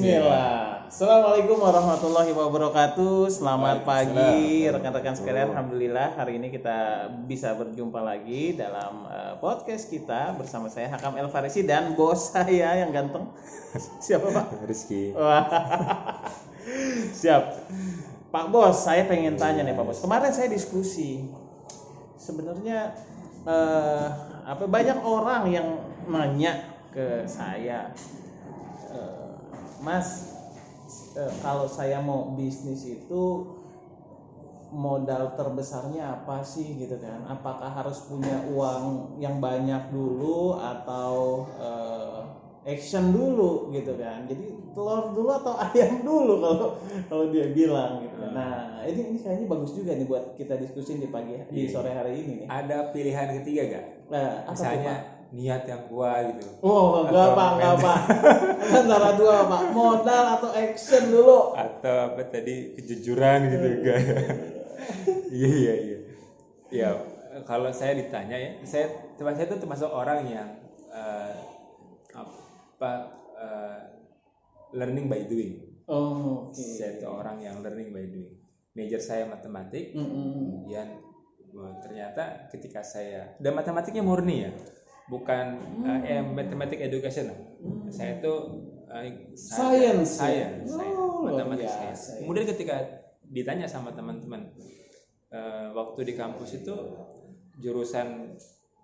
Bismillah. Assalamualaikum warahmatullahi wabarakatuh. Selamat pagi rekan-rekan sekalian. Alhamdulillah hari ini kita bisa berjumpa lagi dalam uh, podcast kita bersama saya Hakam El Farisi dan bos saya yang ganteng. Siapa Pak? Rizky. Siap. Pak Bos, saya pengen tanya nih Pak Bos. Kemarin saya diskusi. Sebenarnya eh, apa banyak orang yang nanya ke saya, eh, Mas, eh, kalau saya mau bisnis itu modal terbesarnya apa sih gitu kan? Apakah harus punya uang yang banyak dulu atau eh, action dulu gitu kan? Jadi telur dulu atau ayam dulu kalau kalau dia bilang gitu. kan. Nah ini ini kayaknya bagus juga nih buat kita diskusin di pagi di Iya. sore hari ini nih. Ada pilihan ketiga gak? Nah, apa tuh, Misalnya Pak? Niat yang kuat gitu. Oh, enggak Atau Pak, enggak. Pak. Antara dua Pak, modal atau action dulu. Atau apa tadi kejujuran gitu enggak? Iya iya iya. Ya kalau saya ditanya ya, saya termasuk saya itu termasuk orang yang eh, apa eh, learning by doing. Oh, oke. Saya itu orang yang learning by doing. Major saya matematik, Mm-mm. kemudian wah, ternyata ketika saya dan matematiknya murni ya bukan Hmm. eh, mathematic education Hmm. saya itu eh, Science, ya? science, Oh, matematik biasa science. ya. kemudian ketika ditanya sama teman-teman eh, waktu di kampus itu jurusan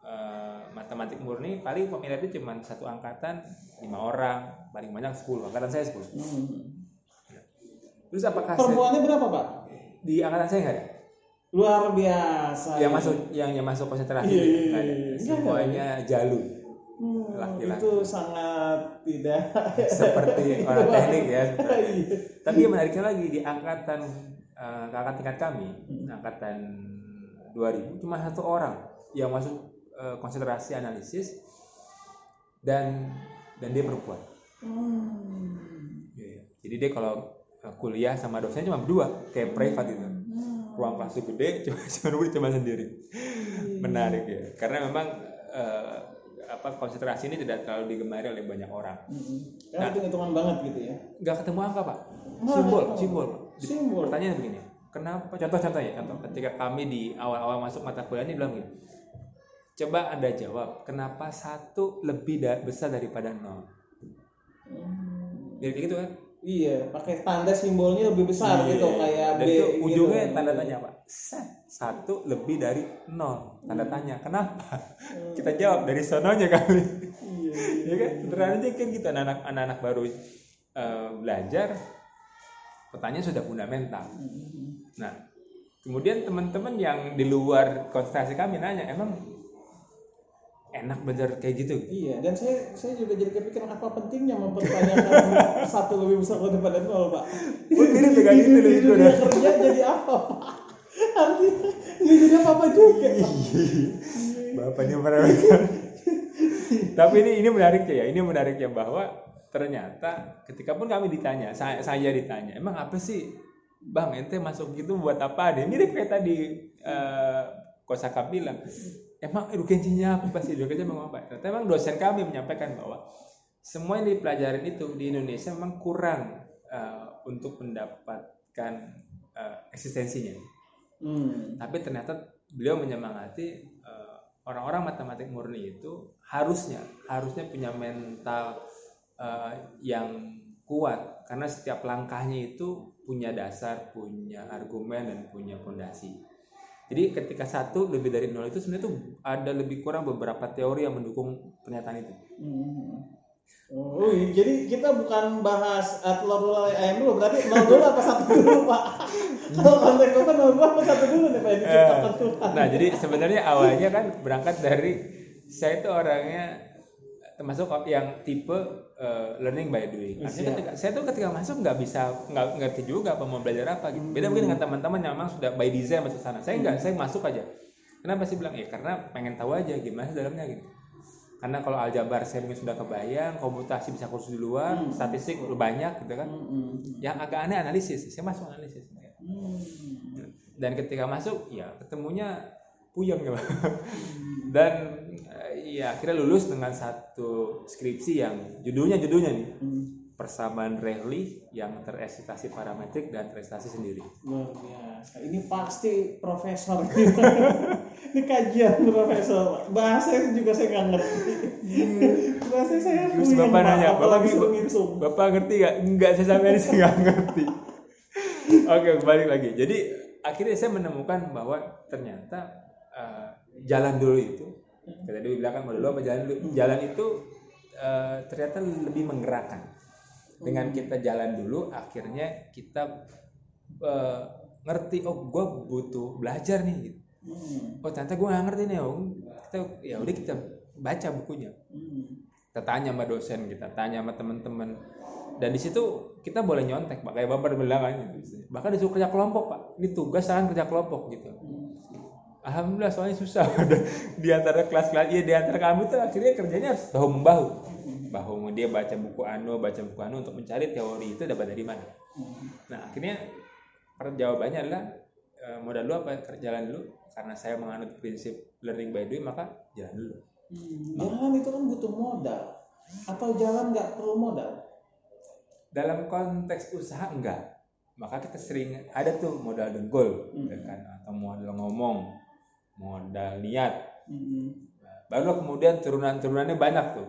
eh, matematik murni paling peminat itu cuma satu angkatan lima orang paling banyak 10 angkatan saya 10 Hmm. terus apakah saya, Perempuannya berapa Pak? di angkatan saya nggak ada Luar biasa. yang ya. masuk yang yang masuk konsentrasi Iya, iya, nggak ada. iya, iya. semuanya jalu Hmm, laki-laki. itu sangat tidak seperti orang teknik ya Iya. tapi yang menariknya lagi di angkatan eh, kakak tingkat kami Hmm. angkatan 2000 cuma satu orang yang masuk eh, konsentrasi analisis dan dan dia perempuan Hmm. Iya. jadi dia kalau eh, kuliah sama dosennya cuma berdua kayak privat itu Hmm. Ruang kelas itu gede cuma cuma cuma sendiri menarik ya karena memang eh, apa konsentrasi ini tidak terlalu digemari oleh banyak orang Hmm. Nah. Karena hitung-hitungan banget gitu ya. nggak ketemu angka pak simbol simbol Simbol. pertanyaannya begini kenapa contoh-contoh ya contoh ketika kami di awal-awal masuk mata kuliah ini bilang gini coba anda jawab kenapa satu lebih da- besar daripada nol Hmm. jadi kayak gitu kan Iya, pakai tanda simbolnya lebih besar Iya. gitu kayak dan B. itu gitu. ujungnya tanda tanya pak Set. satu lebih dari nol tanda tanya kenapa Hmm. kita jawab dari sononya kali Iya, iya. ya kan sederhana aja kan gitu anak-anak baru eh, belajar pertanyaan sudah fundamental Hmm. Nah, kemudian teman-teman yang di luar konsentrasi kami nanya, emang enak belajar kayak gitu? Iya, dan saya saya juga jadi kepikiran apa pentingnya mempertanyakan satu lebih besar daripada nol, Pak. Oh, mirip dengan itu kurang. kerja jadi apa, Pak? Artinya nggak jadi apa-apa juga. Pak. Bapaknya meremehkan. Tapi ini ini menariknya ya, ini menariknya bahwa ternyata ketika pun kami ditanya, saya, saya ditanya, emang apa sih Bang, ente masuk gitu buat apa deh? Mirip kayak tadi eh Kosaka bilang, emang urgensinya apa sih? Urgensinya memang apa? Ternyata memang dosen kami menyampaikan bahwa semua yang dipelajarin itu di Indonesia memang kurang eh, untuk mendapatkan eh, eksistensinya. Hmm. Tapi ternyata beliau menyemangati eh, orang-orang matematik murni itu harusnya harusnya punya mental eh, yang kuat karena setiap langkahnya itu punya dasar, punya argumen dan punya fondasi. Jadi ketika satu lebih dari nol itu sebenarnya tuh ada lebih kurang beberapa teori yang mendukung pernyataan itu. Hmm. Oh, iya. jadi kita bukan bahas uh, telur dulu ayam dulu, berarti nol dulu apa satu dulu, Pak? Kalau konteks Bapak nol dulu apa satu dulu nih, Pak? Yang diciptakan Tuhan. Nah, jadi sebenarnya awalnya kan berangkat dari saya itu orangnya termasuk yang tipe eh, learning by doing. Artinya Siap. ketika, saya tuh ketika masuk nggak bisa nggak ngerti juga apa mau belajar apa gitu. Beda mungkin dengan teman-teman yang memang sudah by design masuk sana. Saya nggak, saya masuk aja. Kenapa sih bilang ya karena pengen tahu aja gimana dalamnya gitu. Karena kalau aljabar saya mungkin sudah kebayang, komputasi bisa kursus di luar, Hmm. statistik banyak gitu kan. Hmm. Yang agak aneh analisis, saya masuk analisis. Hmm. dan ketika masuk ya ketemunya puyeng ya Pak. dan ya akhirnya lulus dengan satu skripsi yang judulnya judulnya nih Hmm. persamaan Rayleigh yang tereksitasi parametrik dan tereksitasi sendiri. Luar biasa. Ini pasti profesor. ini kajian profesor. Bahasa juga saya nggak ngerti. Bahasa saya Terus bapak Pak, nanya, bapak, bapak ngerti nggak? Enggak, saya sampai ini saya nggak ngerti. Oke, balik lagi. Jadi akhirnya saya menemukan bahwa ternyata eh, jalan dulu itu, kita dulu bilang kan modal dulu apa jalan dulu. Jalan itu eh, ternyata lebih menggerakkan. Dengan kita jalan dulu, akhirnya kita eh, ngerti, oh gue butuh belajar nih. Gitu. Hmm, Oh ternyata gue nggak ngerti nih, oh, kita ya udah kita baca bukunya hmm. kita tanya sama dosen kita tanya sama teman-teman dan di situ kita boleh nyontek pak kayak bapak bilang kan gitu. bahkan disuruh kerja kelompok pak ini tugas saran kerja kelompok gitu alhamdulillah soalnya susah. Di antara kelas-kelas iya di antara kami tuh akhirnya kerjanya harus bahu membahu. Bahu dia baca buku anu baca buku anu untuk mencari teori itu dapat dari mana. Nah akhirnya jawabannya adalah eh, modal dulu apa? Jalan dulu. Karena saya menganut prinsip learning by doing maka jalan dulu. Hmm, Jalan itu kan butuh modal. Atau jalan nggak perlu modal? dalam konteks usaha enggak. Maka kita sering ada tuh modal dengkul Hmm. ya kan? Atau modal ngomong modal niat Hmm. baru kemudian turunan-turunannya banyak tuh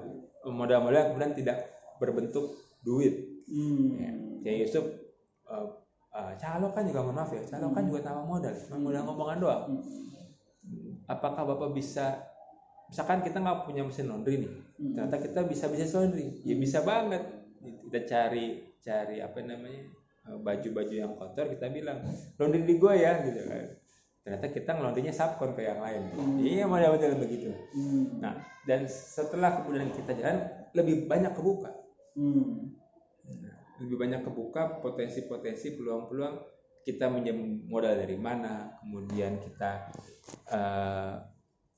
modal-modal kemudian tidak berbentuk duit Hmm. ya. Yusuf eh, eh, calo kan juga mohon maaf ya calo kan juga tambah modal cuma modal ngomongan doang Hmm. apakah bapak bisa misalkan kita nggak punya mesin laundry nih Hmm. ternyata kita bisa bisnis laundry ya bisa banget kita cari cari apa namanya eh, baju-baju yang kotor kita bilang laundry di gue ya gitu kan ternyata kita ngelondrinya subkon ke yang lain Hmm. iya model-model begitu Hmm. nah dan setelah kemudian kita jalan lebih banyak kebuka Hmm. lebih banyak kebuka potensi-potensi peluang-peluang kita minjem modal dari mana kemudian kita eh,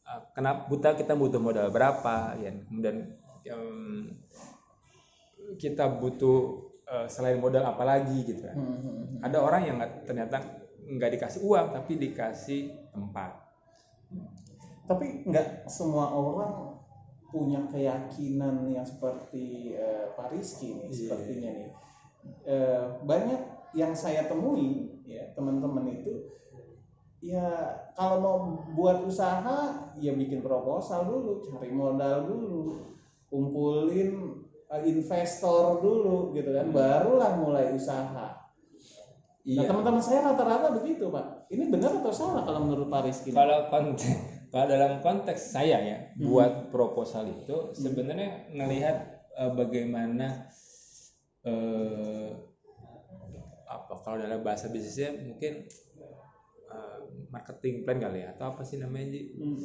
eh, kenapa buta kita butuh modal berapa ya kemudian em, kita butuh eh, selain modal apa lagi gitu kan Hmm. ada orang yang ternyata nggak dikasih uang tapi dikasih tempat Tapi nggak semua orang punya keyakinan yang seperti eh, Pak Rizky nih, Iya. sepertinya nih. Eh, banyak yang saya temui ya teman-teman itu ya kalau mau buat usaha ya bikin proposal dulu, cari modal dulu, kumpulin eh, investor dulu gitu kan, barulah mulai usaha. Nah teman-teman saya rata-rata begitu pak. Ini benar atau salah kalau menurut Pak Rizky? kalau konteks kalau dalam konteks saya ya Hmm. buat proposal itu sebenarnya ngelihat eh, bagaimana eh, apa kalau dalam bahasa bisnisnya mungkin eh, marketing plan kali ya atau apa sih namanya? Hmm.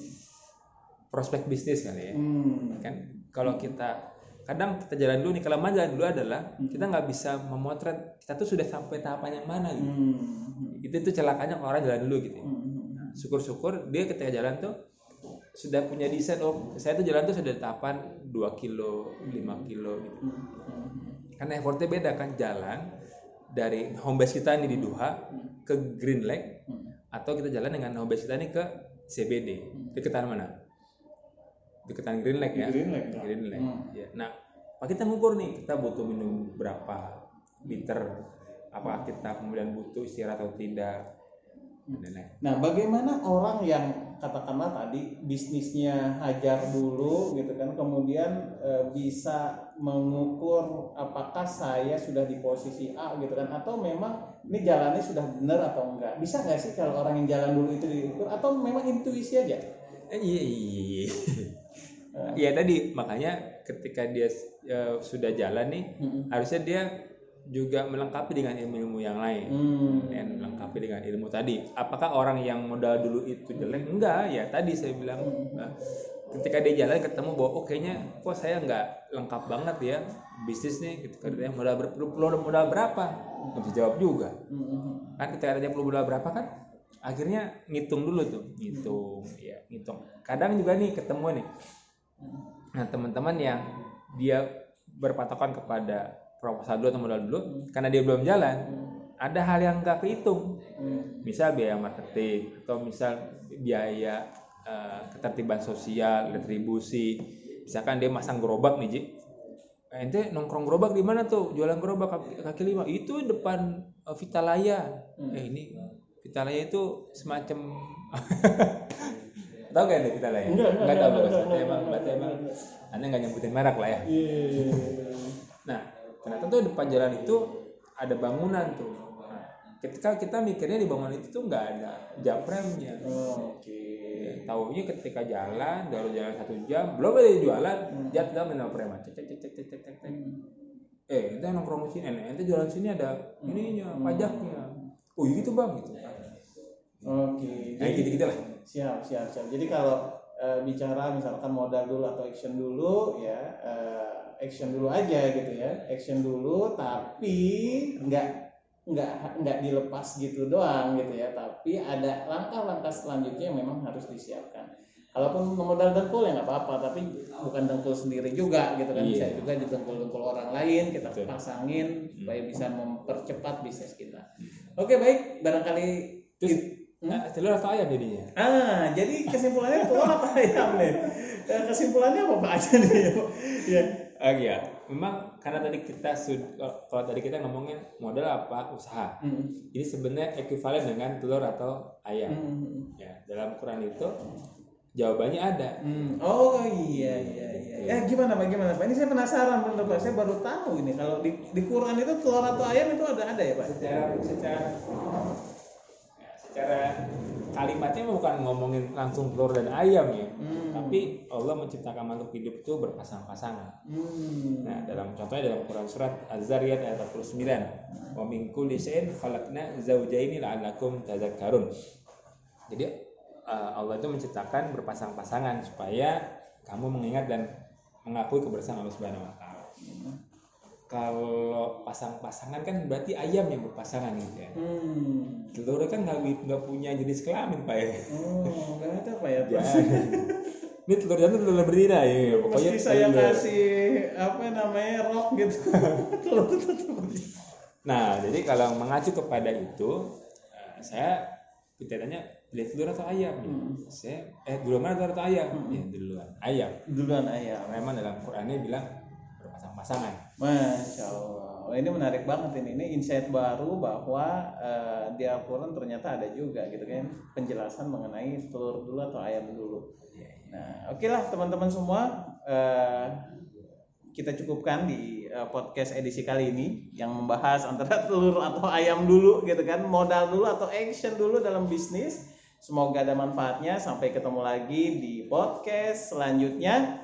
prospek bisnis kali ya Hmm. kan kalau kita kadang kita jalan dulu nih kelemahan jalan dulu adalah Hmm. kita nggak bisa memotret kita tuh sudah sampai tahapan yang mana gitu Hmm. itu itu celakanya kalau orang jalan dulu gitu ya. Hmm. syukur-syukur dia ketika jalan tuh sudah punya desain oh saya tuh jalan tuh sudah tahapan 2 kilo 5 kilo gitu Hmm. karena effortnya beda kan jalan dari home base kita nih di Duha ke Green Lake Hmm. atau kita jalan dengan home base kita nih ke CBD deketan mana deketan Green Lake ya? Green Lake. Green Lake. Hmm. ya nah Pak kita ngukur nih kita butuh minum berapa liter? Apakah kita kemudian butuh istirahat atau tidak? Lain-lain. Nah, bagaimana orang yang katakanlah tadi bisnisnya hajar dulu gitu kan, kemudian e, bisa mengukur apakah saya sudah di posisi A gitu kan, atau memang ini jalannya sudah benar atau enggak? Bisa nggak sih kalau orang yang jalan dulu itu diukur, atau memang intuisi aja? Eh, iya iya iya. Iya tadi makanya ketika dia eh, sudah jalan nih Hmm. harusnya dia juga melengkapi dengan ilmu-ilmu yang lain Hmm. dan melengkapi dengan ilmu tadi. Apakah orang yang modal dulu itu jelek? Enggak ya tadi saya bilang eh, ketika dia jalan ketemu bahwa oh kayaknya kok saya nggak lengkap banget ya bisnis nih gitu kan dia modal ber- perlu modal berapa nggak bisa jawab juga Hmm. kan ketika dia perlu modal berapa kan akhirnya ngitung dulu tuh ngitung ya ngitung kadang juga nih ketemu nih nah teman-teman yang dia berpatokan kepada proposal dulu atau modal dulu karena dia belum jalan ada hal yang nggak kehitung. Hmm. misal biaya marketing atau misal biaya eh, ketertiban sosial retribusi. Misalkan dia masang gerobak nih Ji. Ente nongkrong gerobak di mana tuh? Jualan gerobak kaki, kaki lima. Itu depan uh, Vitalaya. Eh ini Vitalaya itu semacam tahu gak nih Vitalaya Enggak, enggak, nggak tahu enggak, enggak, emang enggak, enggak, emang enggak. anda nggak nyebutin merek lah ya Iya. Nah, ternyata tuh depan jalan itu ada bangunan tuh. Nah, ketika kita mikirnya di bangunan itu tuh nggak ada jam remnya. Oh, Oke. Ya, taunya ketika jalan, baru jalan satu jam, belum ada jualan, jat dalam menol preman. Cek cek cek cek cek cek cek. cek. Eh, kita nongkrong sini, eh, ente jualan sini ada ininya, pajaknya. Oh, iya gitu bang, gitu. Oke. Nah, gitu gitu lah. Siap, siap, siap. Jadi kalau eh, bicara misalkan modal dulu atau action dulu ya eh, action dulu aja gitu ya. Action dulu tapi nggak nggak nggak dilepas gitu doang gitu ya. Tapi ada langkah-langkah selanjutnya yang memang harus disiapkan. Kalaupun modal dengkul ya nggak apa-apa, tapi bukan dengkul sendiri juga gitu kan. Bisa Iya. juga didengkul-dengkul orang lain, kita pasangin supaya bisa mempercepat bisnis kita. Oke baik, barangkali Terus, nah, telur atau ayam jadinya? Ah, jadi kesimpulannya telur apa ayam nih? Eh, Kesimpulannya apa Pak aja nih? Ya. Oh iya, memang karena tadi kita sud- kalau- tadi kita ngomongin modal apa usaha. Hmm. Ini sebenarnya ekuivalen dengan telur atau ayam. Hmm. Ya, dalam Quran itu jawabannya ada. Hmm. Oh iya iya iya. Ya gimana Pak? Gimana Pak? Ini saya penasaran bener Pak. Saya baru tahu ini kalau di, di Quran itu telur atau ayam itu ada ada ya Pak? Secara secara kalimatnya bukan ngomongin langsung telur dan ayam ya. Hmm. Tapi Allah menciptakan makhluk hidup itu berpasang-pasangan. Hmm. Nah, dalam contohnya dalam Quran surat Az-Zariyat ayat 49. Wa min kulli syai'in khalaqna zawjaini la'allakum tadhakkarun. Jadi uh, Allah itu menciptakan berpasang-pasangan supaya kamu mengingat dan mengakui kebersamaan Allah Subhanahu wa taala. Kalau pasang-pasangan kan berarti ayam yang berpasangan gitu ya. Hmm. Telur kan nggak nggak punya jenis kelamin pak ya. Oh, nggak ada Pak ya Pak? Jangan. Ini telur jantan telur betina ya. Pokoknya Mesti saya telur. kasih apa namanya rok gitu. telur tetap. Nah, jadi kalau mengacu kepada itu, eh, saya tanya pilih telur atau ayam? Ya. Hmm. Saya eh duluan mana telur atau ayam? Ya duluan ayam. Duluan ayam. Memang dalam Qurannya bilang berpasang-pasangan. Masya Allah. Wah, ini menarik banget ini. Ini insight baru bahwa eh, di Al-Quran ternyata ada juga gitu kan penjelasan mengenai telur dulu atau ayam dulu. Nah, oke lah teman-teman semua. eh, kita cukupkan di eh, podcast edisi kali ini yang membahas antara telur atau ayam dulu gitu kan, modal dulu atau action dulu dalam bisnis. Semoga ada manfaatnya. Sampai ketemu lagi di podcast selanjutnya.